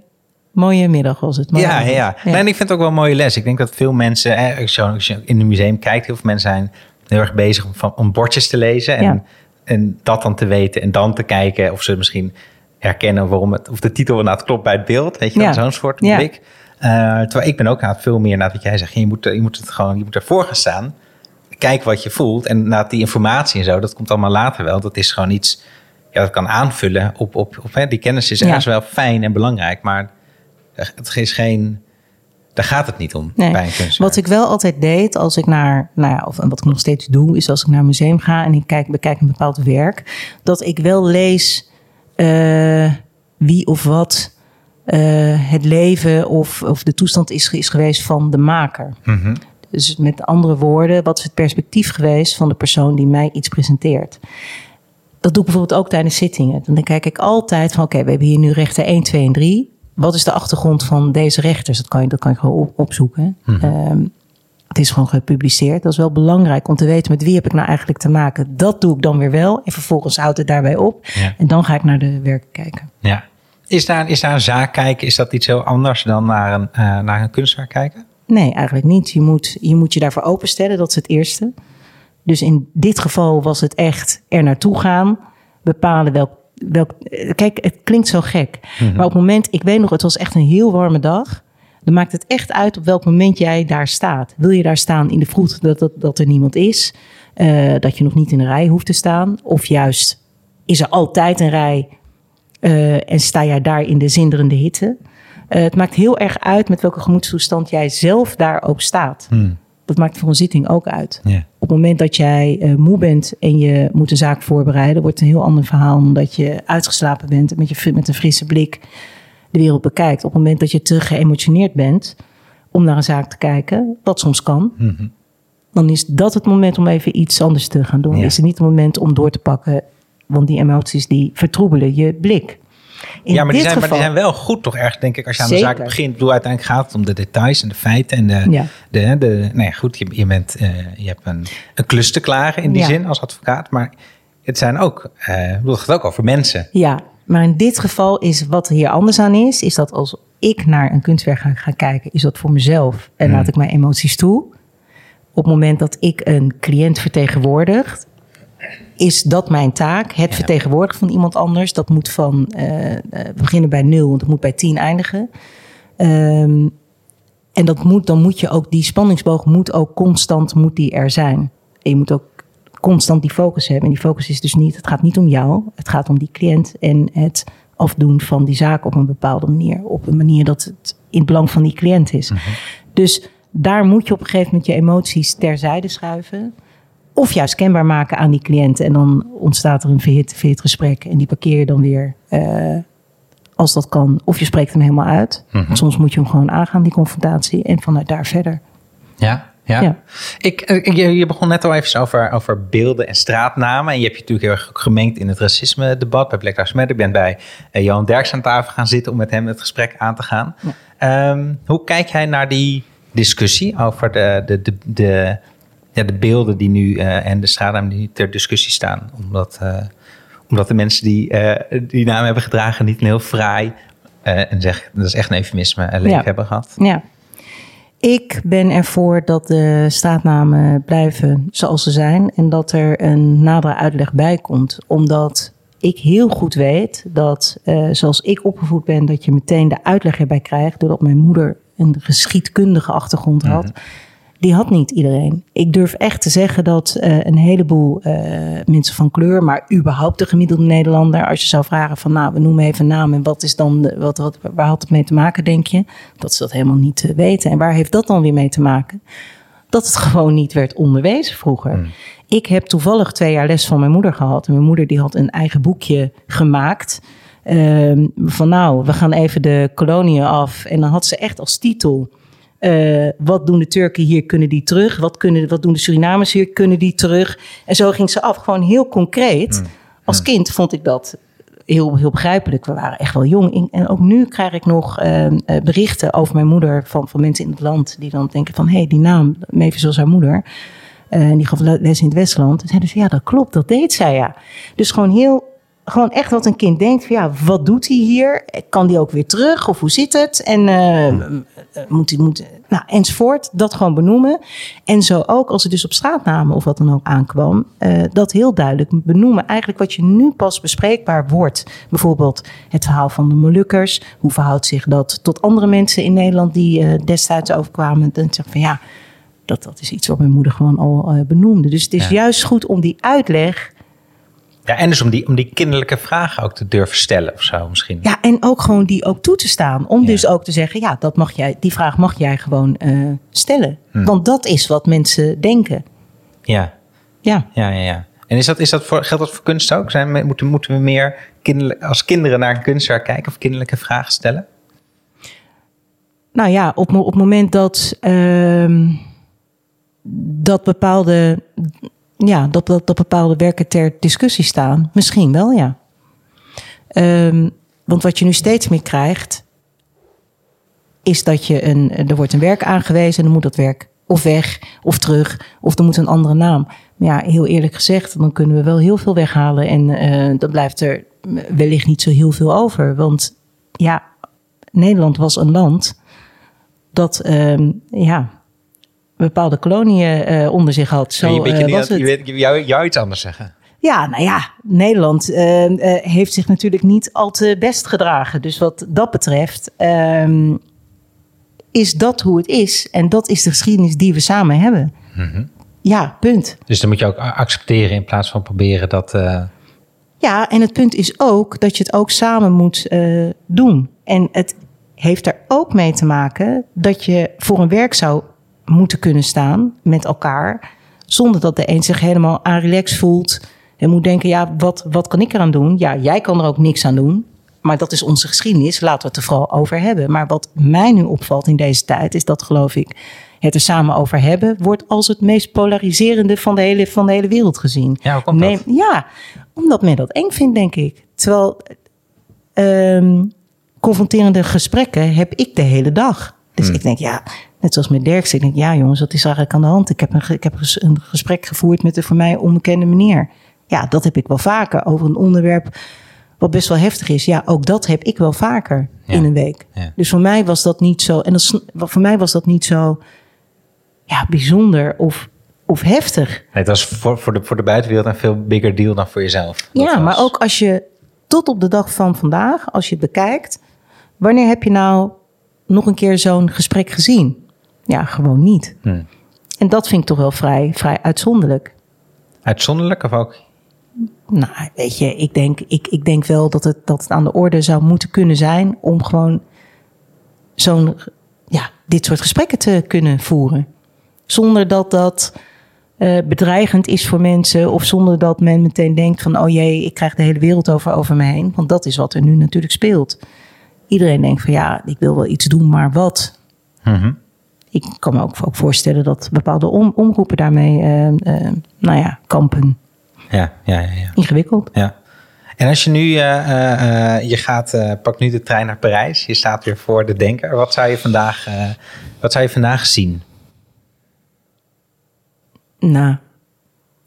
mooie middag was het. Ja, ja, ja. Nee, en ik vind het ook wel een mooie les. Ik denk dat veel mensen, eh, als je- in een museum kijkt, heel veel mensen zijn heel erg bezig om, van, om bordjes te lezen. En, Ja. en dat dan te weten en dan te kijken of ze misschien herkennen waarom het, of de titel inderdaad klopt bij het beeld. Weet je, Ja. zo'n soort blik. Eh, terwijl ik ben ook het veel meer naar wat jij zegt. Je moet, je moet het gewoon, je moet ervoor gaan staan. Kijk wat je voelt. En na die informatie en zo, dat komt allemaal later wel. Dat is gewoon iets, ja, dat kan aanvullen op, op, op hè, die kennis is Ja. ergens wel fijn en belangrijk. Maar het is geen, daar gaat het niet om Nee. bij een. Wat ik wel altijd deed als ik naar, nou ja, of wat ik nog steeds doe, is als ik naar een museum ga en ik kijk, bekijk een bepaald werk, dat ik wel lees eh, wie of wat eh, het leven of, of de toestand is, is geweest van de maker. Mhm. Dus met andere woorden, wat is het perspectief geweest van de persoon die mij iets presenteert? Dat doe ik bijvoorbeeld ook tijdens zittingen. Dan kijk ik altijd van, oké, we hebben hier nu rechter 1, 2 en 3. Wat is de achtergrond van deze rechters? Dat kan je, dat kan je gewoon op- opzoeken. Ehm, het is gewoon gepubliceerd. Dat is wel belangrijk om te weten met wie heb ik nou eigenlijk te maken. Dat doe ik dan weer wel. En vervolgens houdt het daarbij op. Ja. En dan ga ik naar de werken kijken. Ja. Is daar, is daar een zaak kijken, is dat iets heel anders dan naar een, eh, naar een kunstwerk kijken? Nee, eigenlijk niet. Je moet, je moet je daarvoor openstellen. Dat is het eerste. Dus in dit geval was het echt er naartoe gaan. Bepalen welk... welk eh, kijk, het klinkt zo gek. Maar op het moment... Ik weet nog, het was echt een heel warme dag. Dan maakt het echt uit op welk moment jij daar staat. Wil je daar staan in de vroeg dat, dat, dat er niemand is? eh, dat je nog niet in de rij hoeft te staan? Of juist, is er altijd een rij... eh, en sta jij daar in de zinderende hitte? Het maakt heel erg uit met welke gemoedstoestand jij zelf daar ook staat. Dat maakt voor een zitting ook uit. Op het moment dat jij eh, moe bent en je moet een zaak voorbereiden, wordt het een heel ander verhaal dan dat je uitgeslapen bent en met, je, met een frisse blik de wereld bekijkt. Op het moment dat je te geëmotioneerd bent om naar een zaak te kijken, wat soms kan, dan is dat het moment om even iets anders te gaan doen. Is het niet het moment om door te pakken Want die emoties die vertroebelen je blik. In ja, maar die, zijn, maar die zijn wel goed toch erg, denk ik, als je aan de zaak begint. Ik bedoel, uiteindelijk gaat het om de details en de feiten. En de, Ja. de, de, nou goed, je, je, bent, eh, je hebt een, een klus te klaren in die Ja. zin als advocaat. Maar het zijn ook, ik bedoel, het gaat ook over mensen. Ja, maar in dit geval is wat hier anders aan is, is dat als ik naar een kunstwerk ga, ga kijken, is dat voor mezelf en Hmm. laat ik mijn emoties toe. Op het moment dat ik een cliënt vertegenwoordig, is dat mijn taak. Het vertegenwoordigen van iemand anders, dat moet van we beginnen bij nul, want het moet bij tien eindigen. Ehm, en dat moet, dan moet je ook, die spanningsboog moet ook constant moet die er zijn. En je moet ook constant die focus hebben. En die focus is dus niet, het gaat niet om jou. Het gaat om die cliënt en het afdoen van die zaak op een bepaalde manier. Op een manier dat het in het belang van die cliënt is. Dus daar moet je op een gegeven moment je emoties terzijde schuiven. Of juist kenbaar maken aan die cliënt. En dan ontstaat er een verhit, verhit gesprek. En die parkeer je dan weer eh, als dat kan. Of je spreekt hem helemaal uit. Want soms moet je hem gewoon aangaan, die confrontatie. En vanuit daar verder. Ja, ja. Ja. Ik, eh, je, je begon net al even over, over beelden en straatnamen. En je hebt je natuurlijk heel erg gemengd in het racisme-debat bij Black Lives Matter. Ik ben bij eh, Johan Derks aan tafel gaan zitten om met hem het gesprek aan te gaan. Ehm, hoe kijk jij naar die discussie over de, de, de, de, ja, de beelden die nu eh, en de straatnamen die nu ter discussie staan? Omdat, eh, omdat de mensen die eh, die naam hebben gedragen niet een heel fraai, en zeg, dat is echt een eufemisme, leven Ja. hebben gehad. Ja. Ik ben ervoor dat de straatnamen blijven zoals ze zijn en dat er een nadere uitleg bij komt. Omdat ik heel goed weet dat, zoals ik opgevoed ben, dat je meteen de uitleg erbij krijgt. Doordat mijn moeder een geschiedkundige achtergrond had. Die had niet iedereen. Ik durf echt te zeggen dat eh, een heleboel eh, mensen van kleur, maar überhaupt de gemiddelde Nederlander, als je zou vragen van nou, we noemen even een naam en wat is dan, de, wat, wat, waar had het mee te maken, denk je? Dat ze dat helemaal niet eh, weten. En waar heeft dat dan weer mee te maken? Dat het gewoon niet werd onderwezen vroeger. Ik heb toevallig twee jaar les van mijn moeder gehad. En mijn moeder die had een eigen boekje gemaakt. Ehm, van nou, we gaan even de koloniën af. En dan had ze echt als titel. Eh, wat doen de Turken hier? Kunnen die terug? Wat, kunnen, wat doen de Surinamers hier? Kunnen die terug? En zo ging ze af. Gewoon heel concreet. Als kind vond ik dat heel, heel begrijpelijk. We waren echt wel jong. En ook nu krijg ik nog ehm, eh, berichten over mijn moeder van, van mensen in het land. Die dan denken van, hé, hey, die naam, Mavis was haar moeder. Eh, en die gaf le- les in het Westland. En zeiden ze, ja, dat klopt, dat deed zij, ja. Dus gewoon heel, gewoon echt wat een kind denkt van, ja, wat doet hij hier? Kan die ook weer terug? Of hoe zit het? En eh, eh, moet hij, moet, nou, enzovoort. Dat gewoon benoemen. En zo ook, als het dus op straatnamen of wat dan ook aankwam, eh, dat heel duidelijk benoemen. Eigenlijk wat je nu pas bespreekbaar wordt. Bijvoorbeeld het verhaal van de Molukkers. Hoe verhoudt zich dat tot andere mensen in Nederland die destijds overkwamen? Dan zeg van ja, dat, dat is iets wat mijn moeder gewoon al benoemde. Dus het is Ja. juist goed om die uitleg. Ja, en dus om die, om die kinderlijke vragen ook te durven stellen of zo misschien. Ja, en ook gewoon die ook toe te staan. Om Ja. dus ook te zeggen, ja, dat mag jij, die vraag mag jij gewoon eh, stellen. Hm. Want dat is wat mensen denken. Ja, Ja. ja, ja. ja. En is dat, is dat voor, geldt dat voor kunst ook? Zijn, moeten, moeten we meer kinderlijk, als kinderen naar een kijken of kinderlijke vragen stellen? Nou ja, op, op het moment dat, ehm, dat, bepaalde, ja, dat, dat, bepaalde werken ter discussie staan, misschien wel, ja. Ehm, want wat je nu steeds meer krijgt, is dat je een, er wordt een werk aangewezen en dan moet dat werk of weg of terug of er moet een andere naam. Maar ja, heel eerlijk gezegd, dan kunnen we wel heel veel weghalen en eh, dan blijft er wellicht niet zo heel veel over. Want ja, Nederland was een land dat ehm, ja, bepaalde koloniën eh, onder zich had. Zo je, weet je, eh, niet was dat- je het. weet, jou, jou iets anders zeggen. Ja, nou ja, Nederland eh, eh, heeft zich natuurlijk niet al te best gedragen. Dus wat dat betreft ehm, is dat hoe het is. En dat is de geschiedenis die we samen hebben. Mhm. Ja, punt. Dus dan moet je ook accepteren in plaats van proberen dat... eh, Ja, en het punt is ook dat je het ook samen moet eh, doen. En het heeft er ook mee te maken dat je voor een werk zou moeten kunnen staan met elkaar. Zonder dat de een zich helemaal aan relax voelt. En moet denken, ja, wat, wat kan ik eraan doen? Ja, jij kan er ook niks aan doen. Maar dat is onze geschiedenis. Laten we het er vooral over hebben. Maar wat mij nu opvalt in deze tijd is dat, geloof ik, het er samen over hebben, wordt als het meest polariserende van de hele, van de hele wereld gezien. Ja, hoe komt dat? Ja, omdat men dat eng vindt, denk ik. Terwijl ehm, confronterende gesprekken heb ik de hele dag. Dus Hmm. ik denk, ja, net zoals met Dirks. Ik denk, ja jongens, wat is eigenlijk aan de hand? Ik heb een, ik heb een gesprek gevoerd met een voor mij onbekende meneer. Ja, dat heb ik wel vaker over een onderwerp wat best wel heftig is. Ja, ook dat heb ik wel vaker Ja. in een week. Ja. Dus voor mij was dat niet zo. En dat, voor mij was dat niet zo ja, bijzonder of, of heftig. Nee, het was voor, voor, de, voor de buitenwereld een veel bigger deal dan voor jezelf. Dat Ja, was- maar ook als je tot op de dag van vandaag, als je het bekijkt, wanneer heb je nou nog een keer zo'n gesprek gezien? Ja, gewoon niet. Hmm. En dat vind ik toch wel vrij, vrij uitzonderlijk. Uitzonderlijk of ook? Nou, weet je, ik denk, ik, ik denk wel dat het, dat het aan de orde zou moeten kunnen zijn om gewoon zo'n, ja, dit soort gesprekken te kunnen voeren. Zonder dat dat eh, bedreigend is voor mensen of zonder dat men meteen denkt van, oh jee, ik krijg de hele wereld over, over me heen. Want dat is wat er nu natuurlijk speelt. Iedereen denkt van, ja, ik wil wel iets doen, maar wat? Mhm. Ik kan me ook, ook voorstellen dat bepaalde om, omroepen daarmee, eh, eh, nou ja, kampen. Ja, ja, ja, ja. Ingewikkeld. ja. En als je nu, eh, je gaat, pak nu de trein naar Parijs. Je staat weer voor de denker. Wat zou je vandaag, wat zou je vandaag zien? Nou,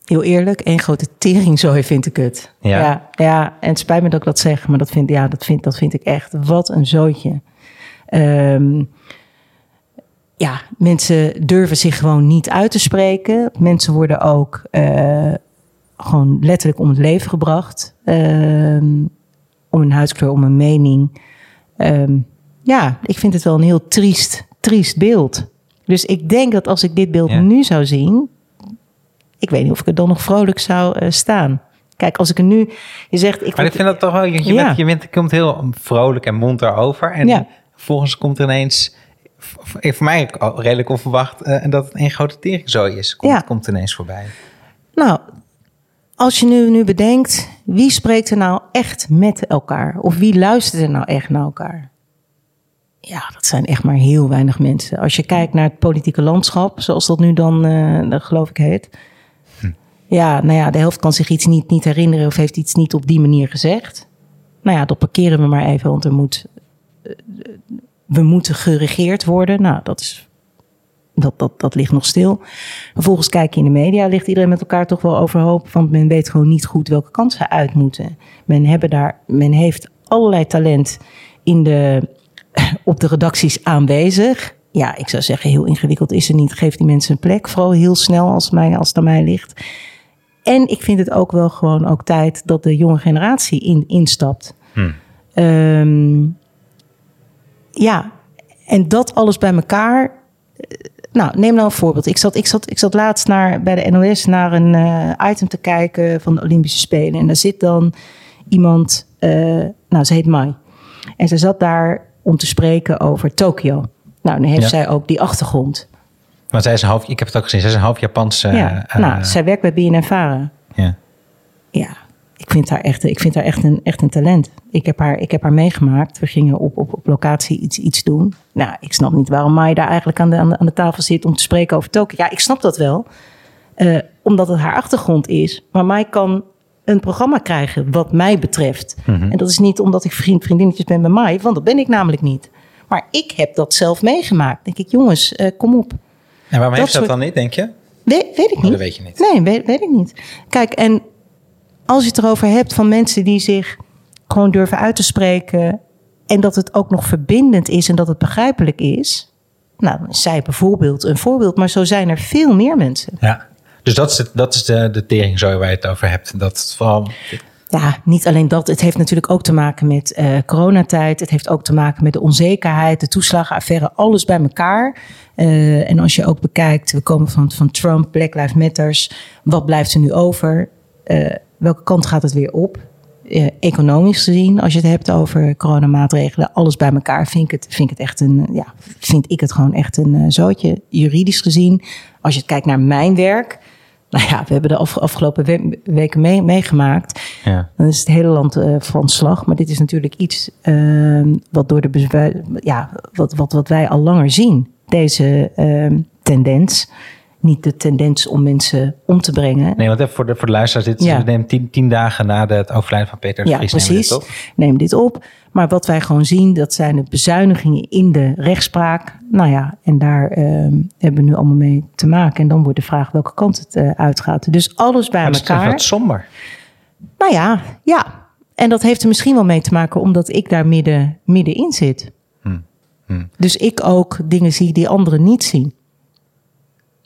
heel eerlijk, één grote teringzooi vind ik het. Ja? ja, ja, en het spijt me dat ik dat zeg, maar dat vind, ja, dat vind, dat vind ik echt. Wat een zootje. Ehm, ja, mensen durven zich gewoon niet uit te spreken. Mensen worden ook eh, gewoon letterlijk om het leven gebracht. Ehm, om een huidskleur, om een mening. Ehm, ja, ik vind het wel een heel triest, triest beeld. Dus ik denk dat als ik dit beeld Ja. nu zou zien, ik weet niet of ik er dan nog vrolijk zou eh, staan. Kijk, als ik er nu, je zegt, ik, Maar ik vind dat toch wel, je, Ja. bent, je, bent, komt heel vrolijk en monter over. En Ja. vervolgens komt er ineens, voor mij redelijk onverwacht, eh, dat het een grote teringzooi is. Komt, Ja. komt ineens voorbij. Nou, als je nu, nu bedenkt, wie spreekt er nou echt met elkaar? Of wie luistert er nou echt naar elkaar? Ja, dat zijn echt maar heel weinig mensen. Als je kijkt naar het politieke landschap, zoals dat nu dan, dan geloof ik heet. Ja, nou ja, de helft kan zich iets niet, niet herinneren of heeft iets niet op die manier gezegd. Nou ja, dat parkeren we maar even, want er moet, eh, we moeten geregeerd worden. Nou, dat is dat, dat, dat ligt nog stil. Vervolgens kijk je in de media, ligt iedereen met elkaar toch wel overhoop. Want men weet gewoon niet goed welke kant ze uit moeten. Men, hebben daar, men heeft allerlei talent in de, op de redacties aanwezig. Ja, ik zou zeggen, heel ingewikkeld is het niet. Geef die mensen een plek, vooral heel snel als, mij, als het aan mij ligt. En ik vind het ook wel gewoon ook tijd dat de jonge generatie in, instapt. Hmm. Ehm, ja, en dat alles bij elkaar. eh, Nou, neem nou een voorbeeld. Ik zat, ik zat, ik zat laatst naar, bij de NOS naar een eh, item te kijken van de Olympische Spelen. En daar zit dan iemand, eh, nou, ze heet Mai. En ze zat daar om te spreken over Tokio. Nou, dan heeft Ja. zij ook die achtergrond. Maar zij is een half, ik heb het ook gezien, zij is een half Japanse. ja, eh, nou, zij werkt bij BNNVARA. ja. Ja, ik vind haar echt, ik vind haar echt, een, echt een talent. Ik heb haar, ik heb haar meegemaakt. We gingen op, op, op locatie iets, iets doen. Nou, ik snap niet waarom Mai daar eigenlijk aan de, aan de, aan de tafel zit om te spreken over Tokio. Ja, ik snap dat wel. eh, omdat het haar achtergrond is. Maar Mai kan een programma krijgen wat mij betreft. En dat is niet omdat ik vriend, vriendinnetjes ben met Mai, want dat ben ik namelijk niet. Maar ik heb dat zelf meegemaakt. Denk ik, jongens, eh, kom op. En waarom Dat heeft dat soort- dan niet, denk je? We- weet ik Oh, niet. dat weet je niet. Nee, weet, weet ik niet. Kijk, en als je het erover hebt van mensen die zich gewoon durven uit te spreken. en dat het ook nog verbindend is en dat het begrijpelijk is. Nou, dan is zij bijvoorbeeld een voorbeeld, maar zo zijn er veel meer mensen. Ja. Dus dat is, het, dat is de, de teringzooi waar je het over hebt. Dat vooral, Ja, niet alleen dat. Het heeft natuurlijk ook te maken met eh, coronatijd. Het heeft ook te maken met de onzekerheid, de toeslagenaffaire, alles bij elkaar. Eh, en als je ook bekijkt, we komen van, van Trump, Black Lives Matters. Wat blijft er nu over? Eh, welke kant gaat het weer op? Economisch gezien, als je het hebt over coronamaatregelen, alles bij elkaar, vind ik het, vind ik het echt een, ja, vind ik het gewoon echt een zootje. Juridisch gezien, als je kijkt naar mijn werk, nou ja, we hebben de af- afgelopen we- weken mee- meegemaakt. ja. Dan is het hele land eh, van slag. Maar dit is natuurlijk iets ehm, wat, door de ja, wat, wat, wat wij al langer zien. Deze ehm, tendens. Niet de tendens om mensen om te brengen. Nee, want even voor de, voor de luisteraars, dit Ja. nemen tien, tien dagen na het overlijden van Peter Ja, Vries. dit precies. op. Neem dit op. Maar wat wij gewoon zien, dat zijn de bezuinigingen in de rechtspraak. Nou ja, en daar ehm, hebben we nu allemaal mee te maken. En dan wordt de vraag welke kant het eh, uitgaat. Dus alles bij Maar het is elkaar. wat somber. Nou ja, ja. En dat heeft er misschien wel mee te maken omdat ik daar midden, middenin zit. Hmm. Hmm. Dus ik ook dingen zie die anderen niet zien.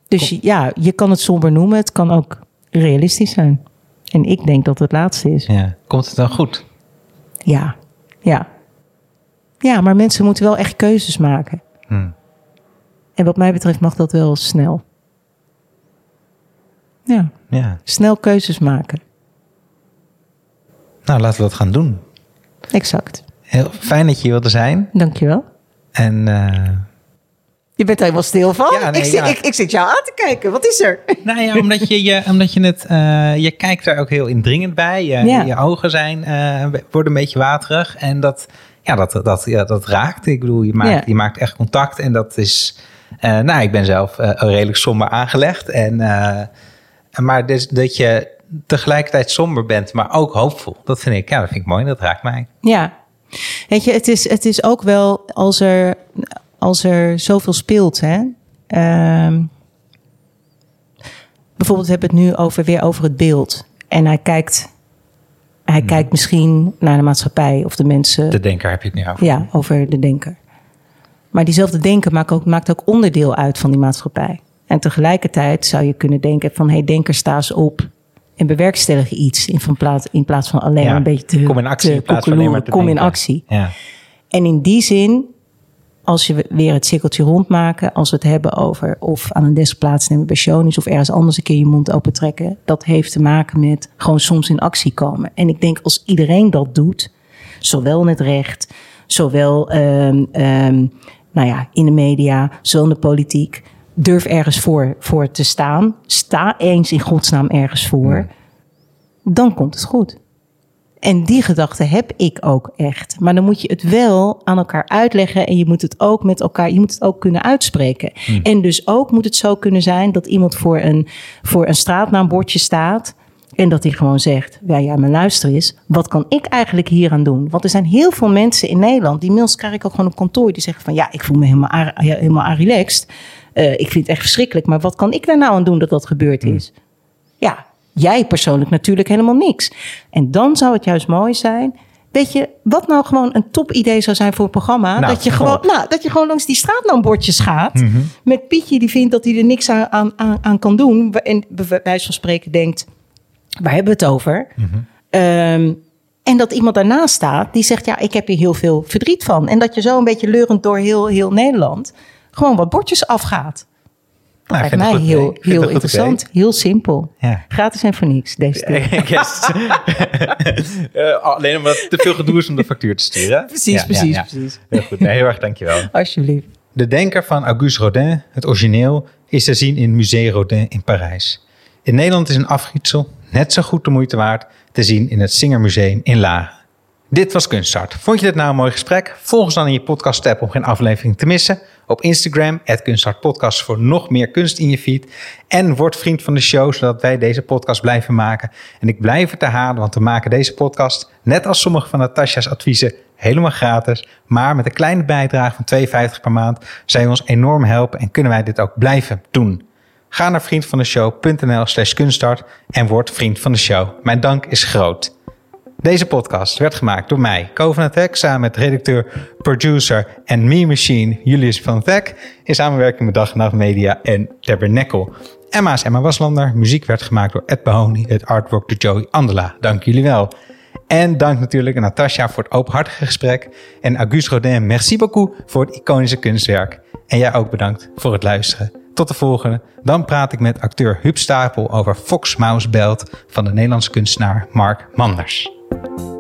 Dus je- ja, je kan het somber noemen. Het kan ook realistisch zijn. En ik denk dat het laatste is. Ja. Komt het dan goed? Ja, ja. Ja, maar mensen moeten wel echt keuzes maken. Hmm. En wat mij betreft mag dat wel snel. Ja, Ja. snel keuzes maken. Nou, laten we dat gaan doen. Exact. Heel fijn dat je hier wilde zijn. Dankjewel. En eh, Je bent er helemaal stil van. Ja, nee, ik, zit, ja. ik, ik zit jou aan te kijken. Wat is er? nou ja, omdat je, je, omdat je het, eh, je kijkt er ook heel indringend bij. Je, Ja. je ogen zijn, eh, worden een beetje waterig. En dat, ja, dat, dat, ja, dat raakt. Ik bedoel, je maakt, je maakt echt contact. En dat is, eh, nou, ik ben zelf redelijk somber aangelegd. En, maar dus dat je tegelijkertijd somber bent, maar ook hoopvol. Dat vind ik, ja, dat vind ik mooi. Dat raakt mij. Ja. Weet je, het is, het is ook wel als er, als er zoveel speelt. Hè? Ehm, bijvoorbeeld, we hebben het nu over, weer over het beeld. En hij kijkt, hij kijkt misschien naar de maatschappij of de mensen. De denker heb je het nu over. Ja, over de denker. Maar diezelfde denker maakt ook, maakt ook onderdeel uit van die maatschappij. En tegelijkertijd zou je kunnen denken van... hé, hey, denker, sta eens op en bewerkstellig iets... in, van plaats, in plaats van alleen Ja, een beetje te kom in actie te in plaats van alleen maar te. Kom in denken. actie. Ja. En in die zin, als je weer het cirkeltje rondmaken... als we het hebben over of aan een desk plaatsnemen bij Shonies... of ergens anders een keer je mond open trekken... dat heeft te maken met gewoon soms in actie komen. En ik denk als iedereen dat doet, zowel in het recht... zowel ehm, ehm, nou ja, in de media, zowel in de politiek... durf ergens voor, voor te staan. Sta eens in godsnaam ergens voor. Dan komt het goed. En die gedachte heb ik ook echt. Maar dan moet je het wel aan elkaar uitleggen en je moet het ook met elkaar, je moet het ook kunnen uitspreken. En dus ook moet het zo kunnen zijn dat iemand voor een, voor een straatnaambordje staat. En dat hij gewoon zegt, ja, ja, maar luister eens, wat kan ik eigenlijk hier aan doen? Want er zijn heel veel mensen in Nederland, die mails krijg ik ook gewoon op kantoor, die zeggen van, ja, ik voel me helemaal, helemaal a-relaxed. Eh, ik vind het echt verschrikkelijk, maar wat kan ik daar nou aan doen dat dat gebeurd is? Ja, jij persoonlijk natuurlijk helemaal niks. En dan zou het juist mooi zijn. Weet je, wat nou gewoon een topidee zou zijn voor een programma? Nou, dat, je gewoon. Mhm. nou, dat je gewoon langs die straatnaambordjes gaat. Met Pietje die vindt dat hij er niks aan, aan, kan doen. En bij wijze van spreken denkt, waar hebben we het over? Mhm. Ehm, en dat iemand daarnaast staat die zegt, ja, ik heb hier heel veel verdriet van. En dat je zo een beetje leurend door heel, heel Nederland gewoon wat bordjes afgaat. Nou, Lijkt het mij heel, heel het interessant, heel simpel. Ja. Gratis en voor niks, deze. Yes. Eh, alleen omdat het te veel gedoe is om de factuur te sturen. Precies, precies, precies. Heel goed. Nee, heel erg dankjewel. Alsjeblieft. De Denker van Auguste Rodin, het origineel, is te zien in Musée Rodin in Parijs. In Nederland is een afgietsel net zo goed de moeite waard te zien in het Singermuseum in Laren. Dit was Kunststart. Vond je dit nou een mooi gesprek? Volg ons dan in je podcast app om geen aflevering te missen. Op Instagram, @kunstartpodcast voor nog meer kunst in je feed. En word vriend van de show, zodat wij deze podcast blijven maken. En ik blijf het herhalen, want we maken deze podcast, net als sommige van Natasja's adviezen, helemaal gratis. Maar met een kleine bijdrage van 2,50 per maand je ons enorm helpen en kunnen wij dit ook blijven doen. Ga naar vriendvandeshow.nl slash kunststart en word vriend van de show. Mijn dank is groot. Deze podcast werd gemaakt door mij, het Hek, samen met redacteur, producer en me machine Julius van Hek, in samenwerking met Dag en Nacht Media en Tabernacle. Emma is Emma Waslander, muziek werd gemaakt door Ed Bahoni, het artwork door Joey Andela. Dank jullie wel. En dank natuurlijk aan Natasja voor het openhartige gesprek en Auguste Rodin, merci beaucoup voor het iconische kunstwerk. En jij ook bedankt voor het luisteren. Tot de volgende. Dan praat ik met acteur Huub Stapel over Fox Mouse Belt van de Nederlandse kunstenaar Mark Manders. Bye.